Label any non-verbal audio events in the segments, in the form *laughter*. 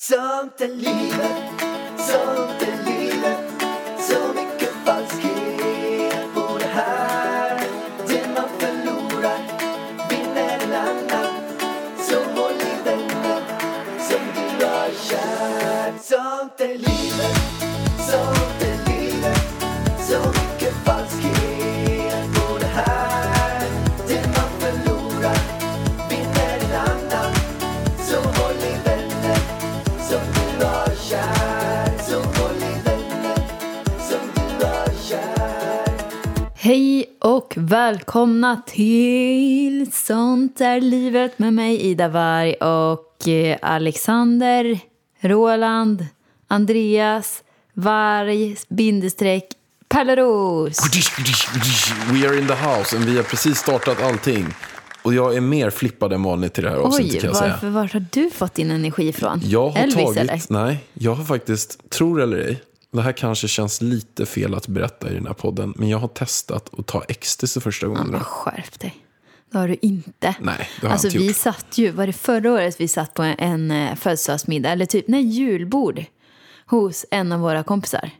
Sånt är livet, sånt och välkomna till Sånt är livet med mig Ida Varg och eh, Alexander, Roland, Andreas, Varg, bindestreck, Pelleros. We are in the house and vi har precis startat allting. Och jag är mer flippad än vanligt till det här avsnittet Oj, kan jag säga. varför, var har du fått din energi ifrån? Jag har Elvis tagit, eller? nej, jag har faktiskt, tror eller ej, det här kanske känns lite fel att berätta i den här podden, men jag har testat att ta ecstasy första gången. Men skärp dig. Det har du inte. Nej, det har jag alltså, inte vi gjort. satt ju, var det förra året vi satt på en, en eh, födelsedagsmiddag, eller typ nej, julbord hos en av våra kompisar.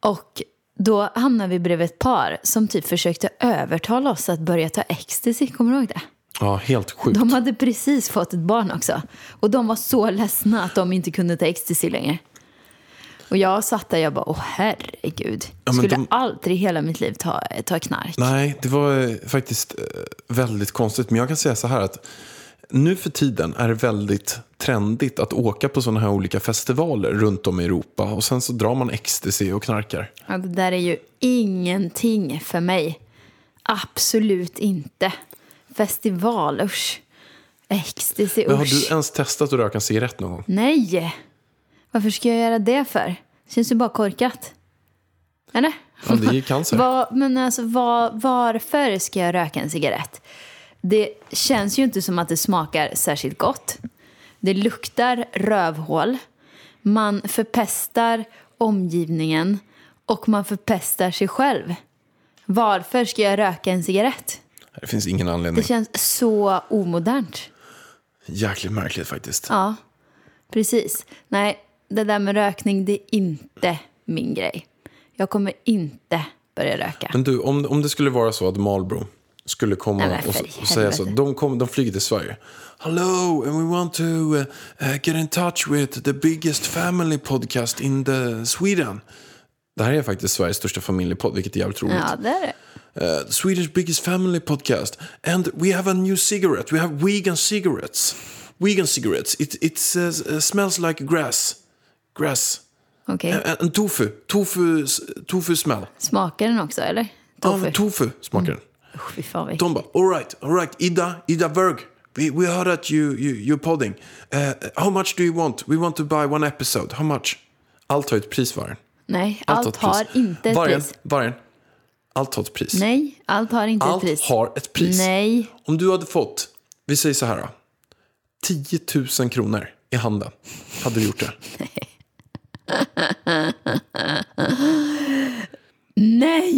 Och då hamnade vi bredvid ett par som typ försökte övertala oss att börja ta ecstasy. Kommer du ihåg det? Ja, helt sjukt. De hade precis fått ett barn också. Och de var så ledsna att de inte kunde ta ecstasy längre. Och jag satt där och jag bara, åh herregud. Ja, men Skulle de- aldrig i hela mitt liv ta, ta knark. Nej, det var eh, faktiskt eh, väldigt konstigt. Men jag kan säga så här att nu för tiden är det väldigt trendigt att åka på sådana här olika festivaler runt om i Europa. Och sen så drar man ecstasy och knarkar. Ja, det där är ju ingenting för mig. Absolut inte. Festival, usch. Ecstasy, Men har usch. du ens testat att röka en cigarett någon gång? Nej! Varför ska jag göra det för? Känns ju bara korkat. Eller? Ja, det är ju cancer. *laughs* Vad- men alltså, vad- varför ska jag röka en cigarett? Det känns ju inte som att det smakar särskilt gott. Det luktar rövhål. Man förpestar omgivningen och man förpestar sig själv. Varför ska jag röka en cigarett? Det finns ingen Det anledning. känns så omodernt. Jäkligt märkligt faktiskt. Ja, precis. Nej, det där med rökning, det är inte min grej. Jag kommer inte börja röka. Men du, om, om det skulle vara så att Marlboro skulle komma Nej, och, och säga så. De, kom, de flyger till Sverige. Hello, and we want to uh, get in touch with the biggest family podcast in the Sweden. Det här är faktiskt Sveriges största familjepodd, vilket är jävligt roligt. Ja, det är det. Uh, Swedish biggest family podcast. And we have a new cigarette. We have vegan cigarettes. Vegan cigarettes. It, it says, uh, smells like grass. Grass. Okej. And, and tofu. Tofu, tofu smell. Smakar den också, eller? Ja, Tofu. men tofu smakar den. Fan vad De bara, all right, all right, Ida, Ida Berg, we, we heard that you, you, you're podding. Uh, how much do you want? We want to buy one episode. How much? Allt har ett pris, Vargen. Nej, Allt allt har pris. inte ett Vargen, pris. Vargen. Allt har ett pris. Nej, allt har inte Allt ett pris. har ett pris. Nej. Om du hade fått, vi säger så här då, 10 000 kronor i handen, hade du gjort det? *laughs* Nej!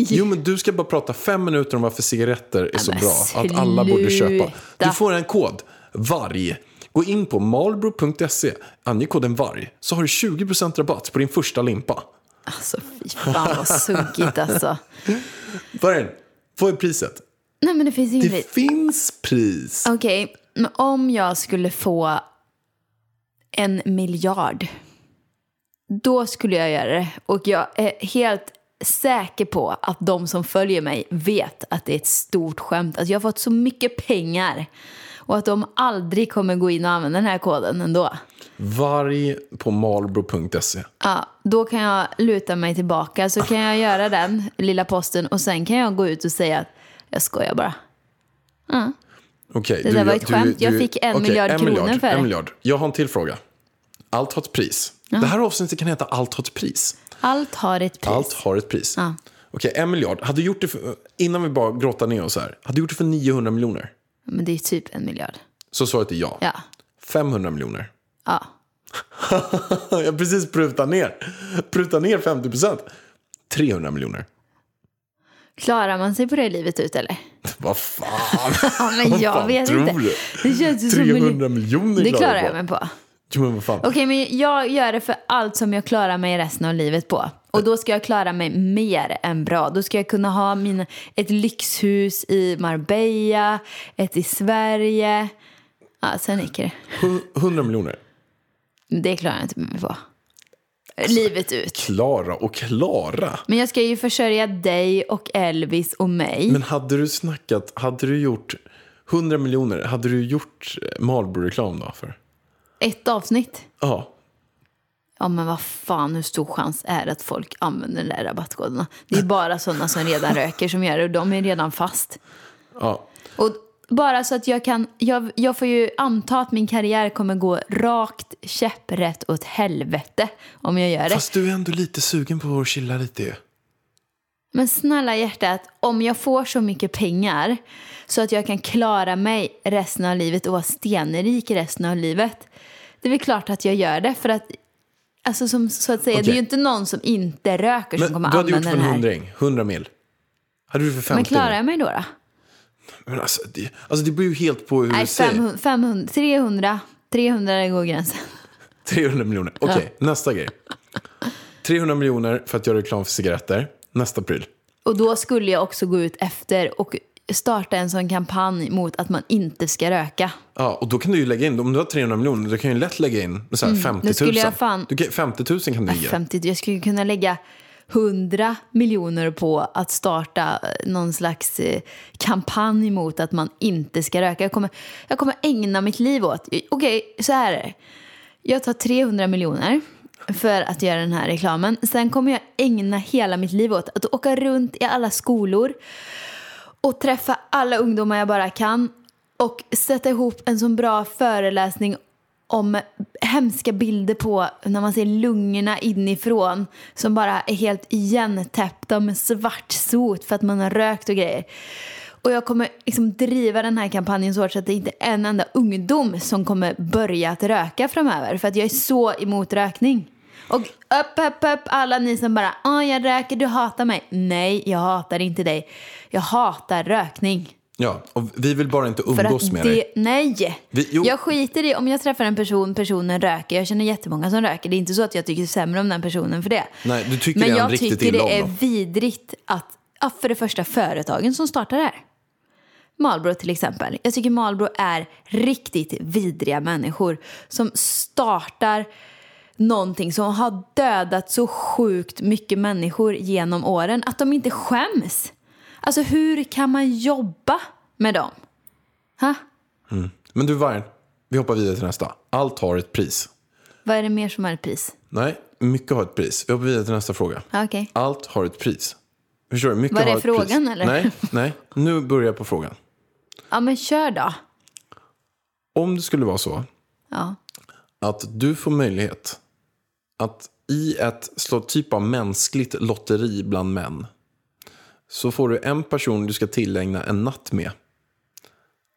Jo, men du ska bara prata fem minuter om varför cigaretter är så bra. Att alla borde köpa. Du får en kod. VARG. Gå in på malbro.se. Ange koden VARG. Så har du 20% rabatt på din första limpa. Alltså, fy fan vad sunkigt alltså. *laughs* Vargen, vad är priset? Nej, men det finns inget Det finns pris. Okej, men om jag skulle få en miljard, då skulle jag göra det. Och jag är helt säker på att de som följer mig vet att det är ett stort skämt. Alltså jag har fått så mycket pengar och att de aldrig kommer gå in och använda den här koden ändå. Varg på malbro.se. Ja, då kan jag luta mig tillbaka så kan jag göra den lilla posten och sen kan jag gå ut och säga att jag skojar bara. Okej, Det där var ett skämt. Jag fick en miljard kronor för det. En miljard. Jag har en till fråga. Allt har ett pris. Det här avsnittet kan heta Allt har ett pris. Allt har ett pris. Allt har ett pris. Ja. Okej, en miljard. Hade du gjort det för, innan vi bara grottar ner oss här. Hade du gjort det för 900 miljoner? Men det är typ en miljard. Så svaret är ja. Ja. 500 miljoner. Ja. *laughs* jag precis prutat ner. Prutat ner 50 procent. 300 miljoner. Klarar man sig på det livet ut eller? *laughs* Vad fan. *laughs* Ja, men jag vet inte. du? Det känns ju som 300 miljoner Det klarar jag mig på. Jo, men vad fan. Okej, men jag gör det för allt som jag klarar mig resten av livet på. Och då ska jag klara mig mer än bra. Då ska jag kunna ha mina, ett lyxhus i Marbella, ett i Sverige. Ja, sen räcker det. Hu- 100 miljoner. Det klarar jag inte mig på. Livet ut. Klara och Klara. Men jag ska ju försörja dig och Elvis och mig. Men hade du snackat, hade du gjort 100 miljoner, hade du gjort eh, Marlboro-reklam då för? Ett avsnitt. Ja. Ja men vad fan, hur stor chans är det att folk använder de där rabattkoderna? Det är bara sådana som redan röker som gör det och de är redan fast. ja. Och bara så att jag kan, jag, jag får ju anta att min karriär kommer gå rakt käpprätt åt helvete om jag gör det. Fast du är ändå lite sugen på att chilla lite ju. Men snälla hjärtat, om jag får så mycket pengar så att jag kan klara mig resten av livet och vara stenrik resten av livet. Det är väl klart att jag gör det för att, alltså som, så att säga, det är ju inte någon som inte röker som Men kommer du hade gjort använda för den en här. hundring, 100 mil. Hade du för 50 Men klarar jag mig då? då? Men alltså det, alltså det beror ju helt på hur Nej, du säger. 500, 500, 300, 300 går gränsen. *laughs* 300 miljoner. Okej, nästa grej. 300 miljoner för att göra reklam för cigaretter. Nästa pryl. Och då skulle jag också gå ut efter och starta en sån kampanj mot att man inte ska röka. Ja, och då kan du ju lägga in, om du har 300 miljoner, då kan du ju lätt lägga in så här 50 000. då skulle jag fan- Du kan, 50 000 kan du ge. 50, jag skulle kunna lägga 100 miljoner på att starta eh, någon slags eh, kampanj mot att man inte ska röka. Jag kommer, jag kommer ägna mitt liv åt... Okej, så här är det. Jag tar 300 miljoner för att göra den här reklamen. Sen kommer jag ägna hela mitt liv åt att åka runt i alla skolor och träffa alla ungdomar jag bara kan och sätta ihop en så bra föreläsning om hemska bilder på när man ser lungorna inifrån som bara är helt igentäppta med svart sot för att man har rökt och grejer. Och jag kommer liksom driva den här kampanjen så hårt så att det inte är en enda ungdom som kommer börja att röka framöver för att jag är så emot rökning. Och upp, upp, upp alla ni som bara ah, jag röker, du hatar mig. Nej, jag hatar inte dig. Jag hatar rökning. Ja, och vi vill bara inte umgås med det, dig. nej, Vi- jag skiter i om jag träffar en person, personen röker. Jag känner jättemånga som röker. Det är inte så att jag tycker sämre om den personen för det. Nej, du tycker Men jag tycker det är vidrigt att, ja, för det första företagen som startar det här. Marlboro till exempel. Jag tycker Marlboro är riktigt vidriga människor som startar någonting som har dödat så sjukt mycket människor genom åren att de inte skäms. Alltså hur kan man jobba med dem? Ha? Men du Vargen, vi hoppar vidare till nästa. Allt har ett pris. Vad är det mer som har ett pris? Nej, mycket har ett pris. Vi hoppar vidare till nästa fråga. Okej. Allt har ett pris. Förstår du? Mycket Var det har ett frågan, pris. eller? Nej, nej. Nu börjar jag på frågan. Ja men kör då. Om det skulle vara så Ja. att du får möjlighet att i ett typ av mänskligt lotteri bland män så får du en person du ska tillägna en natt med.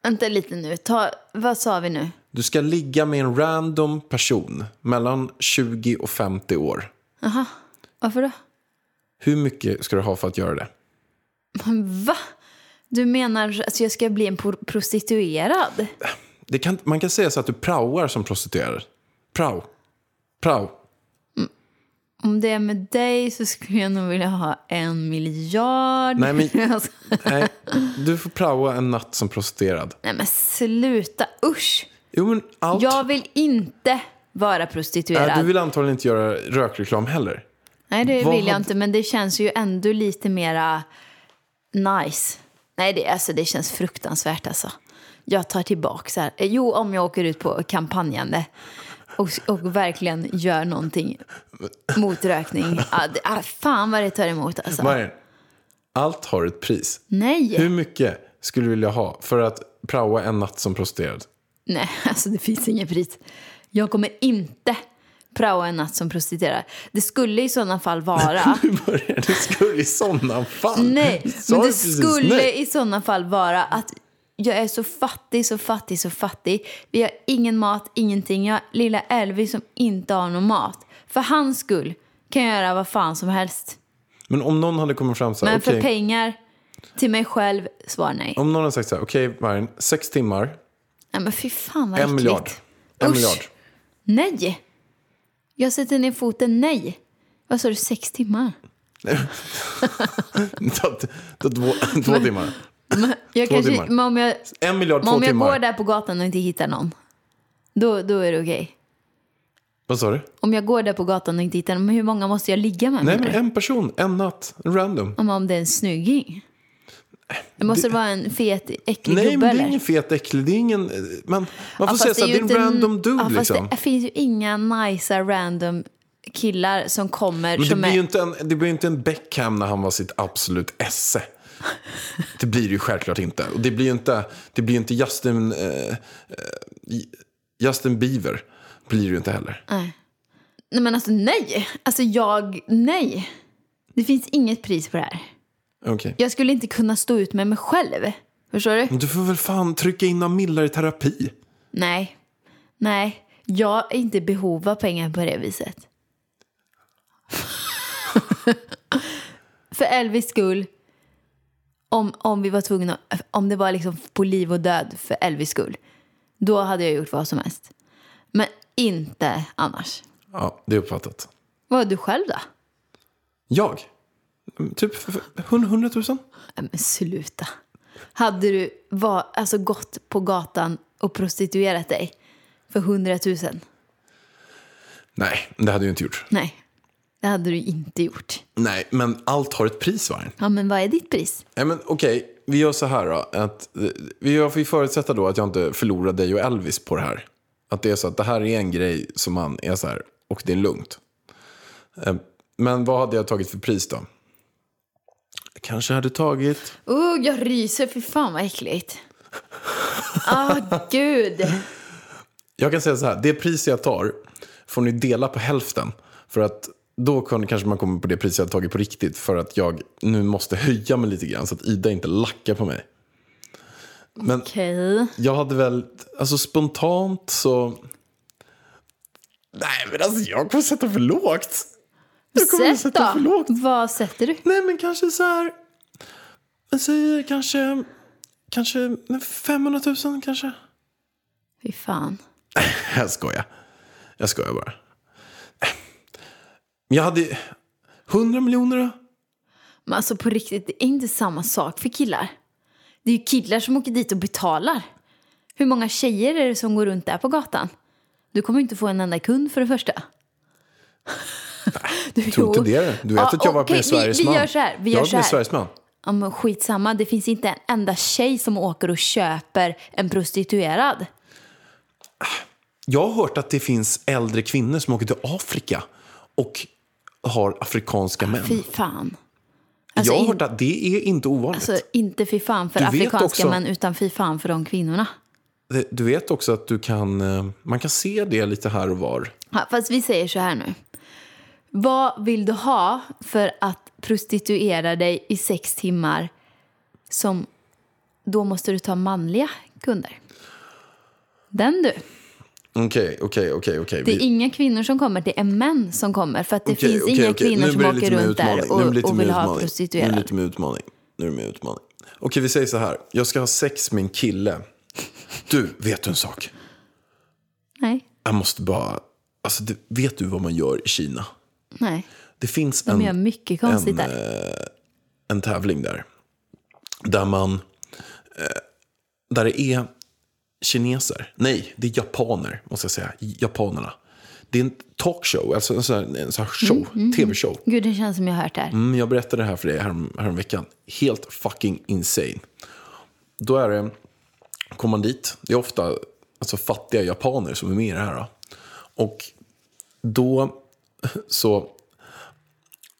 Vänta lite nu. Ta, vad sa vi nu? Du ska ligga med en random person mellan 20 och 50 år. Varför då? Hur mycket ska du ha för att göra det? *laughs* Va? Du menar att jag ska bli en prostituerad? kan, man kan säga så att du praoar som prostituerad. Prao. Prao. Om det är med dig så skulle jag nog vilja ha en miljard. Nej, men- *laughs* Alltså, Nej, du får praoa en natt som prostituerad. Nej men sluta, usch. Jo, men allt... Jag vill inte vara prostituerad. Äh, du vill antagligen inte göra rökreklam heller. Nej det Vad vill jag hade- inte men det känns ju ändå lite mera nice. Nej det, alltså, det känns fruktansvärt alltså. Jag tar tillbaka så här. Eh, Jo om jag åker ut på kampanjande och, och verkligen gör någonting mot rökning. Ah, det, ah, fan vad det tar emot alltså. Vargen, allt har ett pris. Nej. Hur mycket skulle du vilja ha för att praoa en natt som prostituerad? Nej, *laughs* alltså det finns ingen pris. Jag kommer inte praoa en natt som prostituerad. Det skulle i sådana fall *laughs* vara... Du börjar, det skulle i sådana fall. Nej, men det skulle nej? i sådana fall vara att jag är så fattig, så fattig, så fattig. Vi har ingen mat, ingenting. Jag har lilla Elvis som inte har någon mat. För hans skull kan jag göra vad fan som helst. Men om någon hade kommit fram så här, Men för okej, pengar till mig själv, svar nej. om någon hade sagt så här, okej Vargen, sex timmar, Nej men fy fan vad en miljard. En Usch. miljard. Nej! Jag sätter ner foten nej. Vad sa du, sex timmar? *laughs* Två, två timmar. Jag Två kanske, timmar. Men om jag, En miljard, men två om jag timmar. går där på gatan och inte hittar någon, då, då är det okej. Vad sa du? Om jag går där på gatan och inte hittar någon, men hur många måste jag ligga med? Nej, menar men du? en person, en natt, random. Om, om det är en snygging? Det måste vara en fet, äcklig Nej, gubbe men det är eller? ingen fet äcklig. Det är ingen... Man, man får säga så det är en random dude ja, fast liksom. Det finns ju inga nice random killar som kommer Men det som blir är... ju inte en, det blir ju inte en Beckham när han var sitt absolut esse. *laughs* Det blir det ju självklart inte. Och det blir ju inte, det blir inte Justin, eh, eh, Justin Bieber. Blir det ju inte heller. Nej men alltså nej. Alltså jag, nej. Det finns inget pris på det här. Okej. Jag skulle inte kunna stå ut med mig själv. Förstår du? Men Du får väl fan trycka in några i terapi. Nej. Nej. Jag är inte i behov av pengar på det viset. *laughs* För Elvis skull. Om, om vi var tvungna, om det var liksom på liv och död för Elvis skull. Då hade jag gjort vad som helst. Men inte annars. Ja, det är uppfattat. Vad du själv då? Jag? Typ f- f- 100 000? Nej, Men sluta. Hade du var, alltså gått på gatan och prostituerat dig för hundratusen? Nej, det hade jag inte gjort. Nej, det hade du inte gjort. Nej, men allt har ett pris, va? Ja, men vad är ditt pris? Nej, men okej, vi gör så här då. Att, vi förutsätta då att jag inte förlorar dig och Elvis på det här. Att det är så att det här är en grej som man är så här, och det är lugnt. Eh, Men vad hade jag tagit för pris då? Kanske hade tagit... Oh, jag ryser, för fan vad äckligt. Ah, gud. Jag kan säga så här, det pris jag tar får ni dela på hälften. För att då kan, kanske man kommer på det pris jag tagit på riktigt. För att jag nu måste höja mig lite grann så att Ida inte lackar på mig. Men Okej. jag hade väl, alltså spontant så... Nej men alltså jag kommer sätta för lågt. Jag kommer Sätt sätta för då. lågt. Vad sätter du? Nej men kanske så här, jag säger kanske, kanske 500 000 kanske. Fy fan. *laughs* Jag skojar. Jag skojar bara. Jag hade 100 miljoner då? Men alltså på riktigt, det är inte samma sak för killar. Det är ju killar som åker dit och betalar. Hur många tjejer är det som går runt där på gatan? Du kommer inte få en enda kund för det första. Du, Tror inte *laughs* det. Du vet Ja, att jag var okej, med Sveriges vi, man. Vi gör så här. Vi jag gör var så här. Sveriges man. Ja, men skitsamma, det finns inte en enda tjej som åker och köper en prostituerad. Jag har hört att det finns äldre kvinnor som åker till Afrika och har afrikanska män. Fy fan. Alltså, jag har hört att det är inte ovanligt. Alltså inte fy fan för Du afrikanska också- män utan fy fan för de kvinnorna. Det- Du vet också att du kan, eh, man kan se det lite här och var. Ja, fast vi säger så här nu. Vad vill du ha för att prostituera dig i sex timmar som då måste du ta manliga kunder? Den du. Okej, okej, okej. okej. Det är Vi- inga kvinnor som kommer, det är män som kommer. För att det finns inga kvinnor som åker runt där och, och vill ha utmaning. Nu är det lite mer utmaning. Nu är det mer utmaning. Okej, vi säger så här. Jag ska ha sex med en kille. Du, vet du en sak? Nej, Jag måste bara... Alltså, det, vet du vad man gör i Kina? nej. Det finns De en, gör mycket konstigt en, där. en tävling där. Där man... Eh, där det är kineser. Nej, det är japaner, måste jag säga. Japanerna. Det är en talkshow, alltså en sån här, en sån här show, tv-show. Gud, det känns som jag har hört det här. Mm, jag berättade det här för dig härom, häromveckan. Helt fucking insane. Då är det, kommer man dit, det är ofta alltså, fattiga japaner som är med i det här. Då. Och då så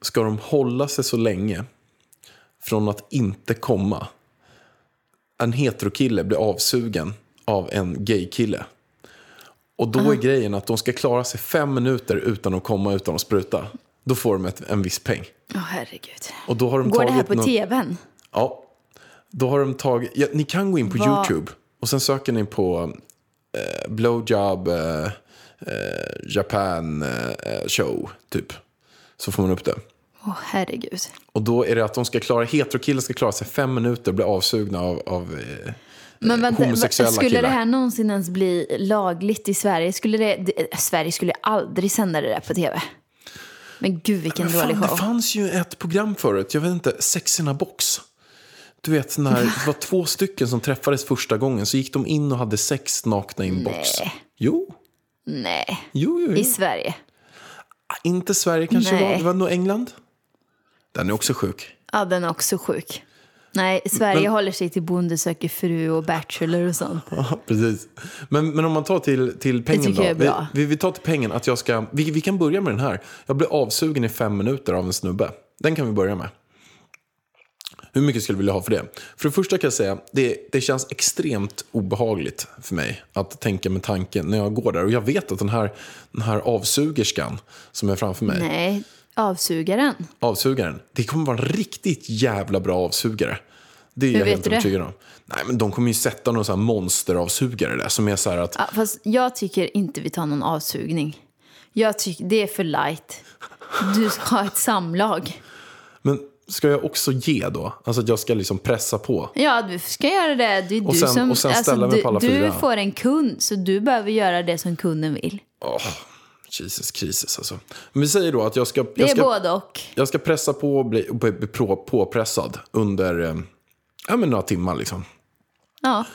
ska de hålla sig så länge från att inte komma. En heterokille blir avsugen av en gaykille. Och då är grejen att de ska klara sig fem minuter utan att komma utan att spruta. Då får de ett, en viss peng. Åh herregud. Och då har de Går det tagit här på någon- tvn? Ja. Då har de tagit... Ja, ni kan gå in på Vad- YouTube och sen söker ni på eh, blowjob eh, eh, Japan eh, show, typ. Så får man upp det. Åh herregud. Och då är det att de ska klara, heterokillar ska klara sig fem minuter och bli avsugna av, av eh, Men vänta, homosexuella skulle killar. det här någonsin ens bli lagligt i Sverige? Skulle det, det, Sverige skulle aldrig sända det där på tv. Men gud vilken Men fan, dålig det show. fanns ju ett program förut, jag vet inte, Sex in a box. Du vet när *laughs* det var två stycken som träffades första gången så gick de in och hade sex nakna i en box. Nej. Jo, Nej, jo, jo. i jo. Sverige. Inte Sverige kanske Nej. var, det var nog England. Den är också sjuk. Ja, den är också sjuk. Nej, Sverige Men- håller sig till Bonde söker fru och Bachelor och sånt. *laughs* Ja, precis. Men, men om man tar till, till pengen då. Vi, vi, vi tar till pengen att jag ska, vi, vi kan börja med den här. Jag blir avsugen i fem minuter av en snubbe. Den kan vi börja med. Hur mycket skulle du vilja ha för det? För det första kan jag säga, det, det känns extremt obehagligt för mig att tänka med tanken när jag går där. Och jag vet att den här, den här avsugerskan som är framför mig, Nej, avsugaren. avsugaren, det kommer vara en riktigt jävla bra avsugare. Det är Hur jag vet helt du det? övertygad om. Nej, men de kommer ju sätta någon sån här monsteravsugare där som är så här att Ja, fast jag tycker inte vi tar någon avsugning. Jag tycker det är för light. Du ska ha ett samlag. Men ska jag också ge då? Alltså att jag ska liksom pressa på? Ja, du ska göra det. Det är Och du sen- som, och sen ställa mig du, på alla du fyra. får en kund, så du behöver göra det som kunden vill. Åh, Jesus krisis alltså. Men vi säger då att jag ska, jag är ska, jag ska pressa på och bli, bli, bli på, påpressad under eh, ja, men några timmar liksom. Ja.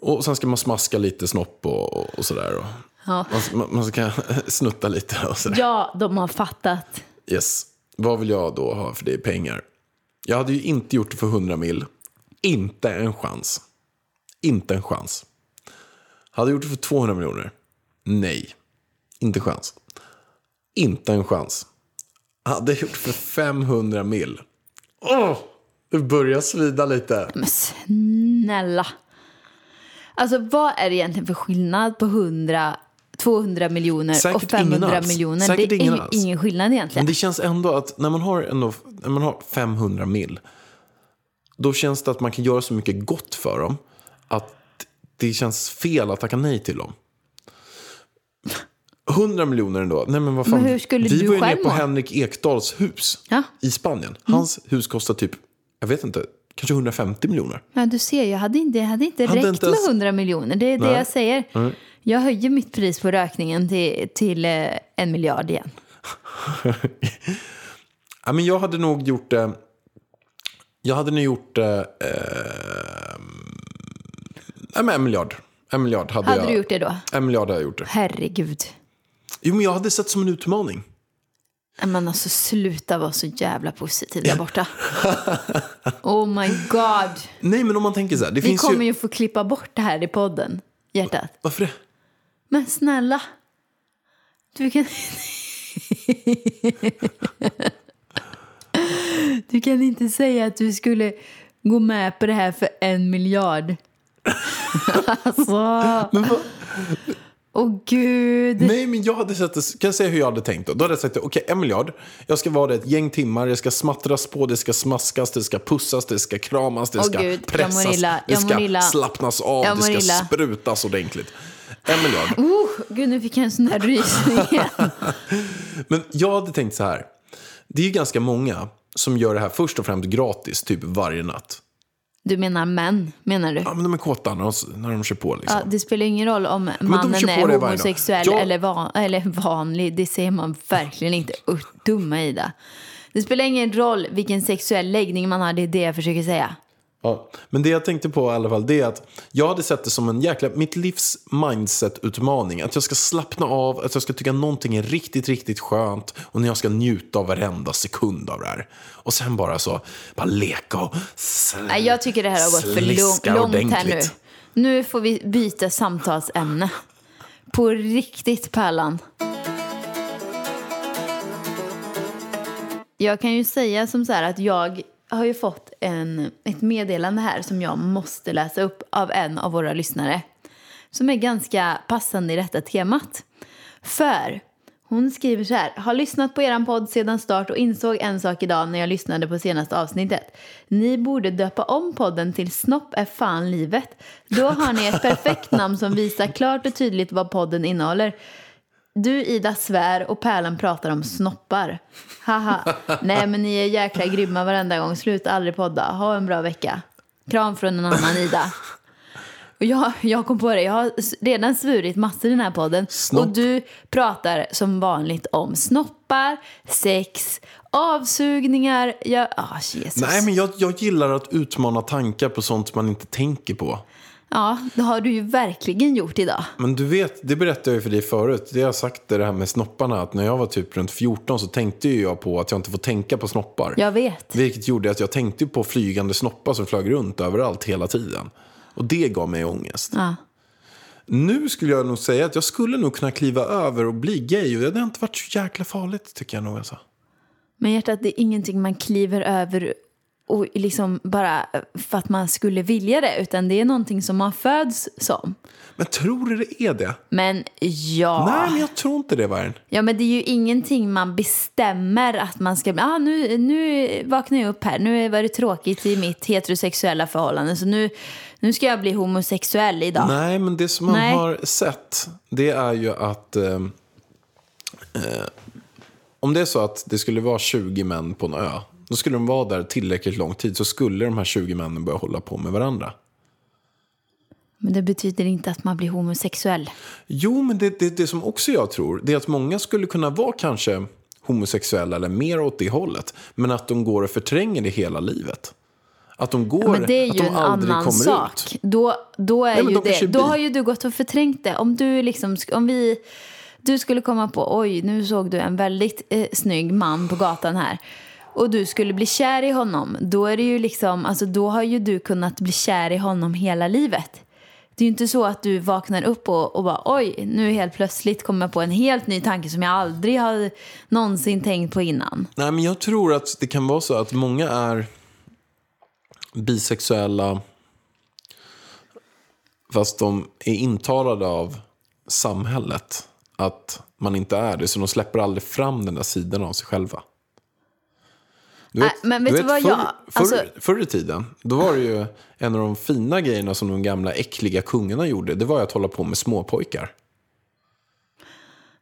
Och sen ska man smaska lite snopp och, och, och sådär. Och Ja. man, man, ska *laughs* snutta lite och sådär. ja, de har fattat. Yes. Vad vill jag då ha för det i pengar? Jag hade ju inte gjort det för 100 mil. Inte en chans. Inte en chans. Hade jag gjort det för 200 miljoner? Nej. Inte chans. Inte en chans. Hade jag gjort för 500 mil? Åh! det börjar svida lite. Men snälla. Alltså vad är det egentligen för skillnad på 100, 200 miljoner och Säkert ingen 500 alls. miljoner? Säkert det är alls. ingen skillnad egentligen. Men det känns ändå att när man har, ändå, när man har 500 mil, då känns det att man kan göra så mycket gott för dem att det känns fel att tacka nej till dem. 100 miljoner ändå. Nej, men vad fan. Men hur skulle Vi du var ju själv ner på må? Henrik Ekdals hus Ja. i Spanien. Hans hus kostar typ, jag vet inte, kanske 150 miljoner. Ja, du ser, jag hade inte, jag hade inte Hade räckt inte ens- med 100 miljoner. Det är det Nej. jag säger. Jag höjer mitt pris på rökningen till, till eh, en miljard igen. *laughs* Ja, men jag hade nog gjort det. Jag hade nog gjort det. Eh, men en miljard. En miljard hade, Hade jag. du gjort det då? En miljard hade jag gjort det. Herregud. Jo, men jag hade sett som en utmaning. Men alltså sluta vara så jävla positiv där borta. *laughs* Oh my god. Nej, men om man tänker så här. Det Vi finns kommer ju... ju få klippa bort det här i podden, hjärtat. Varför det? Men snälla. Du kan... *laughs* du kan inte säga att du skulle gå med på det här för en miljard. *laughs* alltså. Men vad? Åh gud. Nej, men jag hade sett det. Kan jag säga hur jag hade tänkt då? Då hade jag sagt okej, en miljard. Jag ska vara det ett gäng timmar. Det ska smattras på, det ska smaskas, det ska pussas, det ska kramas, det Åh, ska Gud, jag pressas, illa, det ska illa. slappnas av, Jag det ska illa. sprutas ordentligt. En miljard. Oh, *laughs* gud, nu fick jag en sån här rysning *laughs* igen. Men jag hade tänkt så här. Det är ju ganska många som gör det här först och främst gratis, typ varje natt. Du menar män, menar du? Ja, men de är kåta när de, när de kör på liksom. Ja, det spelar ingen roll om mannen är homosexuell Jag- eller, van, eller vanlig. Det säger man verkligen inte. Uh, dumma Ida. Det spelar ingen roll vilken sexuell läggning man har, det är det jag försöker säga. Ja, men det jag tänkte på i alla fall det är att jag hade sett det som en jäkla, mitt livs mindset-utmaning. Att jag ska slappna av, att jag ska tycka någonting är riktigt, riktigt skönt och när jag ska njuta av varenda sekund av det här. Och sen bara så, bara leka och sl- Nej, jag tycker det här har gått för lång, långt här nu. Nu får vi byta samtalsämne. På riktigt, Pärlan. Jag kan ju säga som så här att jag har ju fått en, ett meddelande här som jag måste läsa upp av en av våra lyssnare. Som är ganska passande i detta temat. För hon skriver så här. Har lyssnat på eran podd sedan start och insåg en sak idag när jag lyssnade på senaste avsnittet. Ni borde döpa om podden till Snopp är fan livet. Då har ni ett perfekt namn som visar klart och tydligt vad podden innehåller. Du Ida svär och Pärlan pratar om snoppar. Haha. Nej men ni är jäkla grymma varenda gång. Sluta aldrig podda. Ha en bra vecka. Kram från en annan Ida. Och jag, jag kom på det, jag har redan svurit massor i den här podden. Snopp. Och du pratar som vanligt om snoppar, sex, avsugningar. Jag, ah, Jesus. Nej, men jag, jag gillar att utmana tankar på sånt man inte tänker på. Ja, det har du ju verkligen gjort idag. Men du vet, det berättade jag ju för dig förut. Det har jag sagt det här med snopparna. Att när jag var typ runt 14 så tänkte ju jag på att jag inte får tänka på snoppar. Jag vet. Vilket gjorde att jag tänkte på flygande snoppar som flög runt överallt hela tiden. Och det gav mig ångest. Ja. Nu skulle jag nog säga att jag skulle nog kunna kliva över och bli gay. Och det hade inte varit så jäkla farligt tycker jag nog. Alltså. Men hjärtat, det är ingenting man kliver över och liksom bara för att man skulle vilja det. Utan det är någonting som man föds som. Men tror du det är det? Men ja. Nej, men jag tror inte det, Vargen. Ja, men det är ju ingenting man bestämmer att man ska... Ah, nu, nu vaknar jag upp här. Nu var det tråkigt i mitt heterosexuella förhållande. Så nu, nu ska jag bli homosexuell idag. Nej, men det som man Nej. har sett, det är ju att... Eh, eh, om det är så att det skulle vara 20 män på en ö, då skulle de vara där tillräckligt lång tid så skulle de här 20 männen börja hålla på med varandra. Men det betyder inte att man blir homosexuell. Jo, men det, det, det som också jag tror, det är att många skulle kunna vara kanske homosexuella eller mer åt det hållet, men att de går och förtränger det hela livet. Att de går, Ja, men det är att ju de en aldrig annan kommer sak. ut. Då, då, är Nej, ju det, då har ju du gått och förträngt det. Om du liksom, om vi, du skulle komma på, oj, nu såg du en väldigt eh, snygg man på gatan här. Och du skulle bli kär i honom. Då är det ju liksom, alltså då har ju du kunnat bli kär i honom hela livet. Det är ju inte så att du vaknar upp och, och bara oj, nu helt plötsligt kommer jag på en helt ny tanke som jag aldrig har någonsin tänkt på innan. Nej, men jag tror att det kan vara så att många är bisexuella fast de är intalade av samhället att man inte är det. Så de släpper aldrig fram den där sidan av sig själva. Du Nej, men vet du vad förr, jag- alltså- förr i tiden, då var det ju en av de fina grejerna som de gamla äckliga kungarna gjorde. Det var ju att hålla på med småpojkar.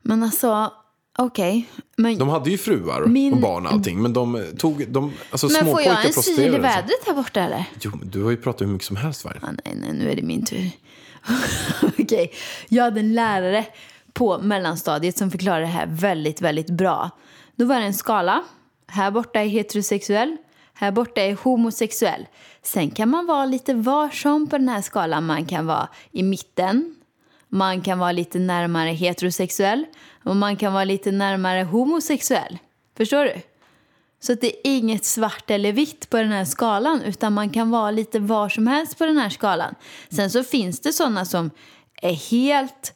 Men alltså, okej. Men De hade ju fruar Min- och barn och allting. Men de tog, de, alltså Men får jag en syl i vädret här borta eller? Jo, men du har ju pratat hur mycket som helst varje Ah, nej, nej, nu är det min tur. *laughs* Okej, jag hade en lärare på mellanstadiet som förklarade det här väldigt, väldigt bra. Då var det en skala. Här borta är heterosexuell, här borta är homosexuell. Sen kan man vara lite var som på den här skalan. Man kan vara i mitten, man kan vara lite närmare heterosexuell och man kan vara lite närmare homosexuell. Förstår du? Så att det är inget svart eller vitt på den här skalan utan man kan vara lite var som helst på den här skalan. Sen så finns det sådana som är helt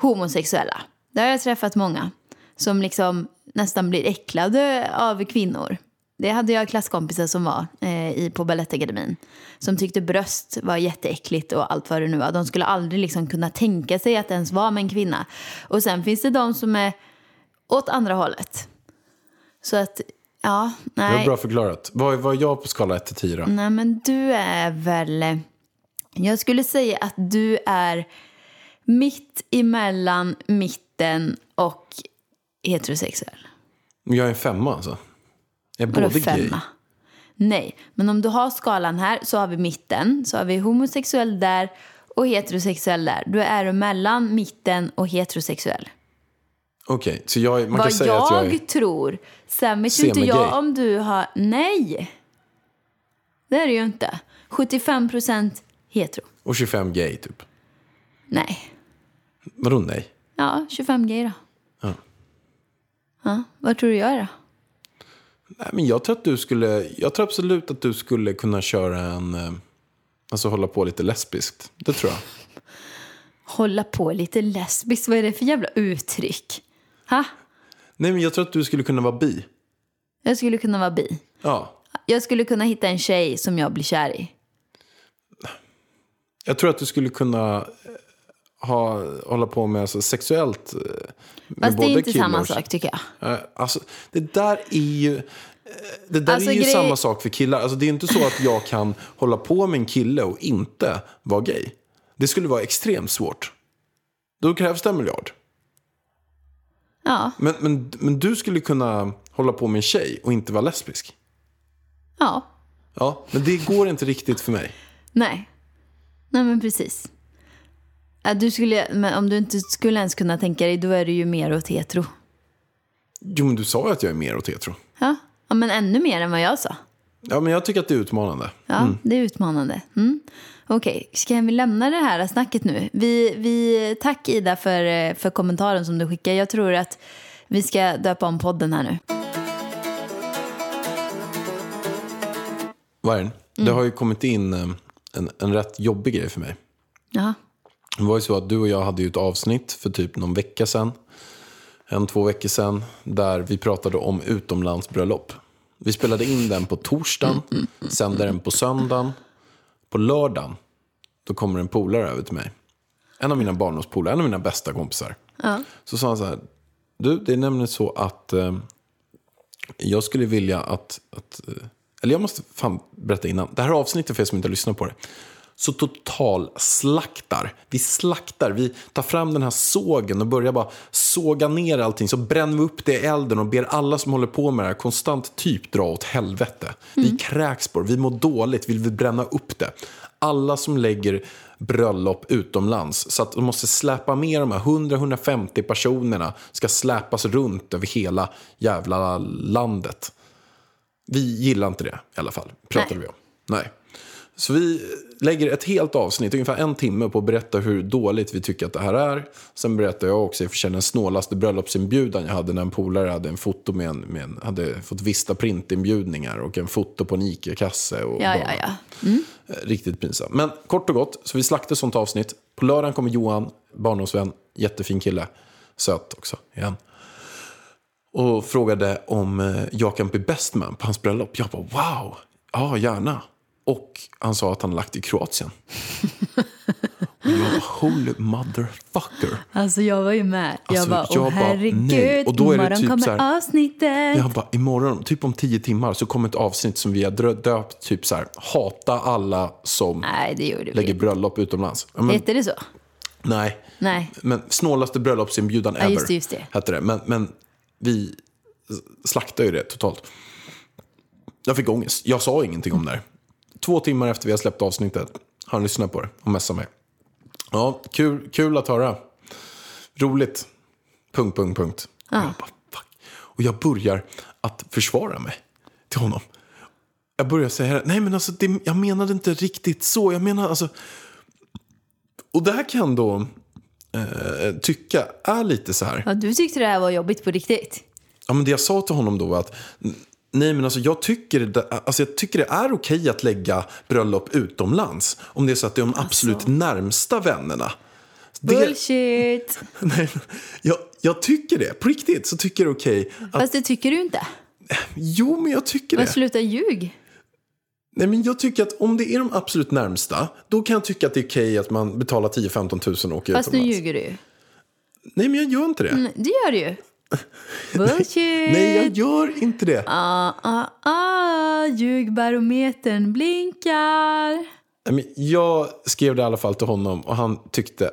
homosexuella. Där har jag träffat många som liksom nästan blir äcklade av kvinnor. Det hade jag klasskompisar som var eh, i, på Balettakademin. Som tyckte bröst var jätteäckligt och allt vad det nu var. De skulle aldrig liksom kunna tänka sig att ens vara med en kvinna. Och sen finns det de som är åt andra hållet. Så att, ja, Det var nej. bra förklarat. Vad vad är jag på skala 1 till 10 då? Nej, men du är väl... Jag skulle säga att du är mitt emellan mitten och heterosexuell. Jag är en femma alltså. Jag är Vadå både gay. femma? Nej, men om du har skalan här så har vi mitten, så har vi homosexuell där och heterosexuell där. Då är du mellan mitten och heterosexuell. Okej, så jag, man kan Vad säga jag, att jag är... tror. Sen vet ju inte Semigay. jag om du har... Nej! Det är det ju inte. 75 procent hetero. Och 25 gay typ. Nej. Vadå nej? Ja, 25 gay då. Ja. Vad tror du jag är då? Nej, men jag tror att du skulle... Jag tror absolut att du skulle kunna köra en... eh, Alltså hålla på lite lesbiskt. Det tror jag. *laughs* Hålla på lite lesbiskt, vad är det för jävla uttryck? Ha? Nej, men jag tror att du skulle kunna vara bi. Jag skulle kunna vara bi. Ja. Jag skulle kunna hitta en tjej som jag blir kär i. Jag tror att du skulle kunna ha, hålla på med alltså, sexuellt eh, med Fast det både är inte killar samma sak tycker jag. Eh, Alltså, det där är ju, eh, det där Alltså, är ju grej- samma sak för killar. Alltså, det är inte så att jag kan hålla på med en kille och inte vara gay. Det skulle vara extremt svårt. Då krävs det en miljard. Ja, Men, men, men du skulle kunna hålla på med en tjej och inte vara lesbisk. ja, Ja, men det går inte riktigt för mig. nej. Nej men precis. Du skulle, men om du inte skulle ens kunna tänka dig, då är du ju mer åt hetero. Jo, men du sa ju att jag är mer åt hetero. Ja, ja men ännu mer än vad jag sa. Ja, men jag tycker att det är utmanande. Ja, det är utmanande. Mm. Okej, ska vi lämna det här snacket nu? Vi, vi, tack Ida för, för kommentaren som du skickade. Jag tror att vi ska döpa om podden här nu. Är den? Det har ju kommit in eh, en, en rätt jobbig grej för mig. Ja, Det var ju så att du och jag hade ju ett avsnitt för typ någon vecka sedan. En, två veckor sedan. Där vi pratade om utomlandsbröllop. Vi spelade in den på torsdagen. Sände den på söndagen. På lördagen. Då kommer en polare över till mig. En av mina barndomspolare. En av mina bästa kompisar. Så sa han så här. Du, det är nämligen så att eh, jag skulle vilja att, att eh, eller jag måste fan berätta innan. Det här avsnittet för er som inte har lyssnat på det. Så total slaktar. Vi slaktar. Vi tar fram den här sågen och börjar bara såga ner allting. Så bränner vi upp det i elden och ber alla som håller på med det här konstant typ dra åt helvete. Vi kräks på det. Vi mår dåligt. Vill vi bränna upp det. Alla som lägger bröllop utomlands så att de måste släpa med de här 100-150 personerna ska släpas runt över hela jävla landet. Vi gillar inte det i alla fall, pratade Nej. vi om. Nej. Så vi lägger ett helt avsnitt, ungefär en timme, på att berätta hur dåligt vi tycker att det här är. Sen berättar jag också för den snålaste bröllopsinbjudan jag hade när en polare hade en foto med en, med en hade fått vista printinbjudningar och en foto på en ICA-kasse. Och ja, ja. ja. Eh, Riktigt pinsamt. Men kort och gott, så vi slaktade sånt avsnitt. På lördagen kommer Johan, barndomsvän, jättefin kille. Söt också, igen. Och frågade om eh, jag kan bli best man på hans bröllop. Jag bara wow, ja gärna. Och han sa att han lagt i Kroatien. och jag bara holy motherfucker. Alltså jag var ju med. Alltså, jag bara, åh bara, nej. herregud, Och då är det imorgon typ kommer så här- avsnittet. Jag bara imorgon, typ om tio timmar, så kommer ett avsnitt som vi har döpt typ så här. Hata alla som Nej, vi lägger inte. bröllop utomlands. Ja, men, Heter det så? nej. Nej. Men snålaste bröllopsinbjudan ever. just det, just det. Hette det. Men, men vi slaktade ju det totalt. Jag fick ångest. Jag sa ingenting om det här. Två timmar efter vi har släppt avsnittet har han lyssnat på det och messat mig. Ja, kul, kul att höra. Roligt. Punkt, punkt, punkt. Och, jag bara, fuck. och jag börjar att försvara mig till honom. Jag börjar säga, nej men alltså, det, jag menade inte riktigt så. Jag menar alltså... Och det här kan då eh, tycka är lite så här. Ja, du tyckte det här var jobbigt på riktigt. Ja, men det jag sa till honom då var att nej, men alltså, jag, tycker det, alltså, jag tycker det är okej att lägga bröllop utomlands om det är så att det är de absolut närmsta vännerna. Det, Bullshit. *laughs* nej, jag, jag tycker det. På riktigt så tycker jag det är okej. Att, Fast det tycker du inte. jo, men jag tycker Men det. sluta ljug. Nej, men jag tycker att om det är de absolut närmsta, då kan jag tycka att det är okej att man betalar 10-15 000 och åker Fast nu utomlands. ljuger du ju. Nej, men jag gör inte det. Mm, Det gör du ju. Bullshit. Nej, jag gör inte det. Ah, ah, ah, ljugbarometern blinkar. Jag skrev det i alla fall till honom och han tyckte,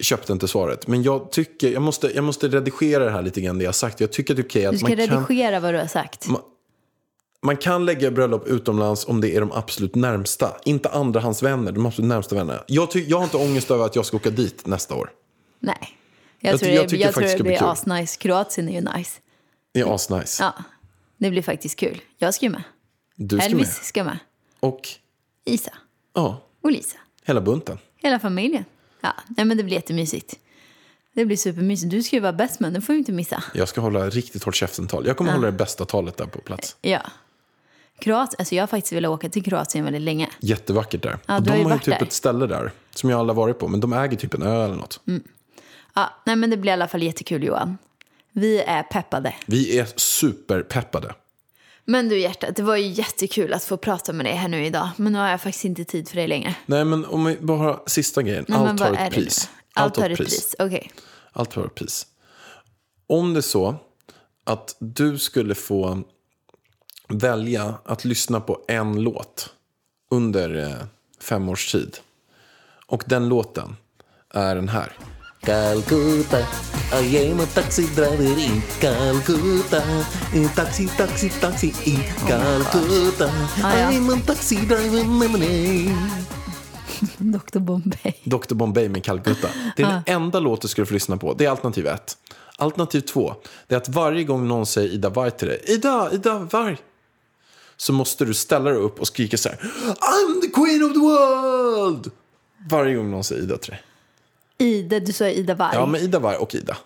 köpte inte svaret. Men jag tycker, jag måste, jag måste redigera det här lite grann det jag har sagt. Jag tycker att det är okej Du att ska man kan, redigera vad du har sagt. man kan lägga bröllop utomlands om det är de absolut närmsta. Inte andrahandsvänner, de absolut närmsta vännerna. Jag, ty, jag har inte ångest över att jag ska åka dit nästa år. Nej. Jag, Jag tror jag det, tycker jag tror det blir kul. asnice. Kroatien är ju nice. Det är asnice. Ja, det blir faktiskt kul. Jag ska ju med. Du ska Elvis med. ska med. Och Isa ja, och Lisa. hela bunten. Hela familjen. Ja, nej, men det blir jättemysigt. Det blir supermysigt. Du ska ju vara bäst men det får vi inte missa. Jag ska hålla riktigt hårt käften-tal. Jag kommer hålla det bästa talet där på plats. Ja. Kroatien, alltså jag har faktiskt velat åka till Kroatien väldigt länge. Jättevackert där. Ja, och du har de ju har ju typ där. ett ställe där som jag aldrig varit på. Men de äger typ en ö eller något. Ja, nej men det blir i alla fall jättekul Johan. Vi är peppade. Vi är superpeppade. Men du hjärtat, det var ju jättekul att få prata med dig här nu idag. Men nu har jag faktiskt inte tid för dig längre. Nej, men om vi bara har sista grejen. Nej, Allt har ett pris. Allt har ett pris. Okej. Allt har ett pris. Om det är så att du skulle få välja att lyssna på en låt under eh, fem års tid. Och den låten är den här. Calcutta, I am a taxi driver in Calcutta. Taxi, taxi, taxi in Calcutta. Ah. I am a taxi driver, lemonade. *laughs* Dr Bombay. Dr Bombay med Calcutta. Det är den enda låt du skulle få lyssna på. Det är alternativ ett. Alternativ två, det är att varje gång någon säger Ida Varg till dig, Ida, Ida Varg, så måste du ställa dig upp och skrika så här, I'm the queen of the world! Varje gång någon säger Ida till dig. Ida, du sa Ida Varg. Ja, men Ida Varg och Ida.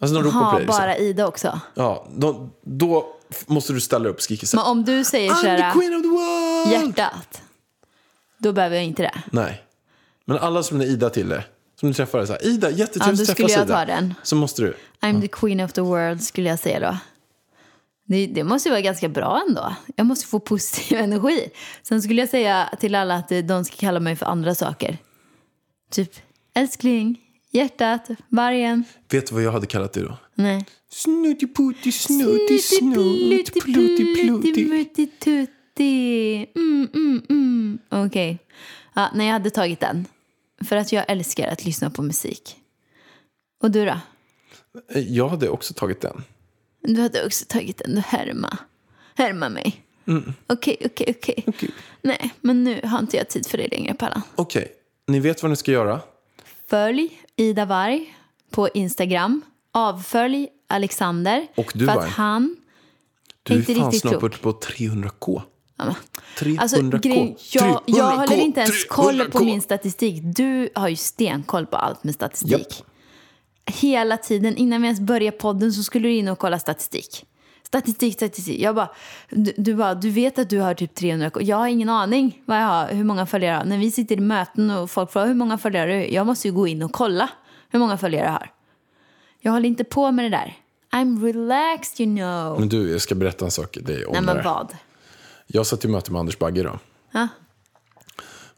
Alltså de ropar på dig. Liksom. bara Ida också. Ja, då, då måste du ställa upp så Men om du säger så I'm the här, queen of the world! hjärtat, då behöver jag inte det. Nej. Men alla som är Ida till dig, som du träffar, är så här, Ida, Ja, jättetrevligt då att skulle träffas jag Ida. ta den. Så måste du. I'm the queen of the world skulle jag säga då. Det, det måste ju vara ganska bra ändå. Jag måste få positiv *laughs* energi. Sen skulle jag säga till alla att eh, de ska kalla mig för andra saker. Typ älskling, hjärtat, vargen. Vet du vad jag hade kallat dig då? Nej. Snutty-putti, snutti, snut, plutti, plutti. Mutti-tutti. Mm, mm, mm. Okej. Ja, nej, jag hade tagit den. För att jag älskar att lyssna på musik. Och du då? Jag hade också tagit den. Du hade också tagit den. Du härma. Härma mig. Okej, okej, okej. Nej, men nu har inte jag tid för det längre, Pallan. Okej, ni vet vad ni ska göra. Följ Ida Varg på Instagram. Avfölj Alexander. Och du, för att Varg. han Du är inte fan riktigt snart klok. uppe på 300k. 300k. Alltså, grejen, jag, jag 300K, håller inte ens koll på 300K. min statistik. Du har ju stenkoll på allt med statistik. Japp. Hela tiden, innan vi ens börjar podden så skulle du in och kolla statistik. Statistik, statistik. Jag bara, du, du bara, du vet att du har typ 300 k- Jag har ingen aning vad jag har, hur många följare jag har. När vi sitter i möten och folk frågar hur många följare du jag måste ju gå in och kolla hur många följare jag har. Jag håller inte på med det där. I'm relaxed you know. Men du, jag ska berätta en sak dig om Nej det men vad? Jag satt i möte med Anders Bagge då. Ja.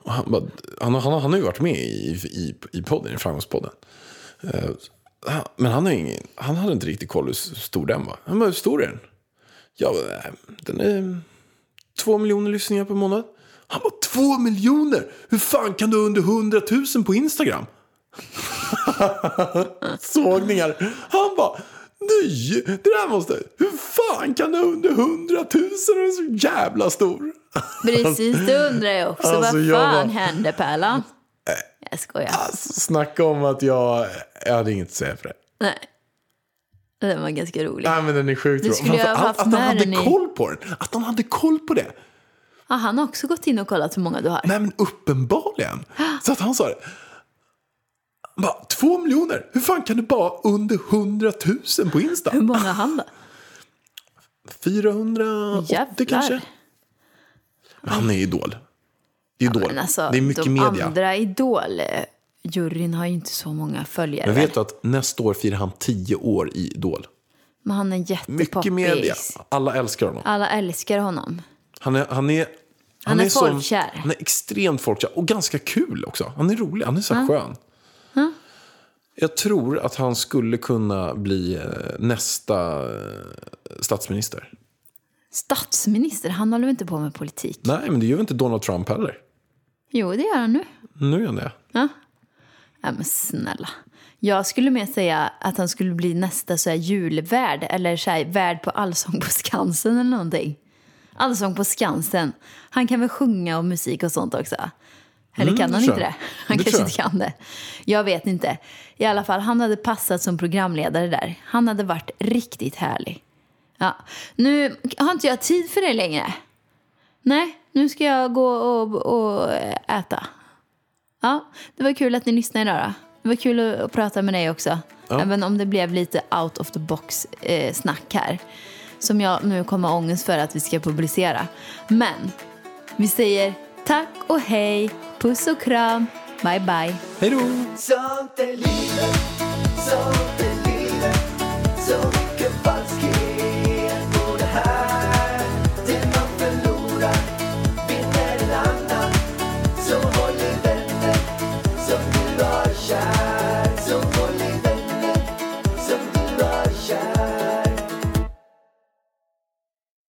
Han, han, han, han har ju varit med i, i, i podden, i Framgångspodden. Men han, har ingen, han hade inte riktigt koll hur stor den var. Han bara, hur stor är den? Ja, den är två miljoner lyssningar per månad. Han bara, två miljoner? Hur fan kan du ha under hundratusen på Instagram? *laughs* Sågningar. Han bara, nej, det där måste, hur fan kan du ha under hundratusen och är så jävla stor? Precis, det undrar jag också. Alltså, vad fan var- hände Pärlan? Jag skojar. Alltså, snacka om att jag, jag hade inget att säga för det. Nej. Den var ganska rolig. Nej men den är sjukt rolig. Framför allt att han med hade i- koll på den. Att han hade koll på det. Ja, han har också gått in och kollat hur många du har. Nej men uppenbarligen. *gasps* Så att han sa det. Bara, två miljoner? Hur fan kan du bara under hundratusen på Insta? Hur många har han då? *laughs* 480 Jävlar. kanske? Men han är idol. Det är idol. Men alltså, det är mycket de media. andra Idol-juryn har ju inte så många följare. Men väl? vet du att nästa år firar han tio år i Idol? Men han är Mycket media. jättepoppis. Alla älskar honom. Alla älskar honom. Han är, han är, Han är sån- folkkär. han är extremt folkkär och ganska kul också. Han är rolig, han är så skön. Jag tror att han skulle kunna bli eh, nästa eh, statsminister. Statsminister, han håller väl inte på med politik? Nej, men det gör ju inte Donald Trump heller. Jo, det gör han nu. Nu gör han det. Ja. ja, men snälla. Jag skulle mer säga att han skulle bli nästa så här julvärd eller så här, värd på Allsång på Skansen eller någonting. Allsång på Skansen. Han kan väl sjunga och musik och sånt också? Eller Mm, kan det han inte det? Han Det kanske inte kan det. Jag vet inte. I alla fall, han hade passat som programledare där. Han hade varit riktigt härlig. Ja. Nu har inte jag tid för det längre. Nej, nu ska jag gå och, och äta. Ja, det var kul att ni lyssnade idag då. Det var kul att, prata med dig också. Ja. Även om det blev lite out of the box eh, snack här. Som jag nu kommer ha ångest för att vi ska publicera. Men vi säger tack och hej, puss och kram, bye bye. Hej då!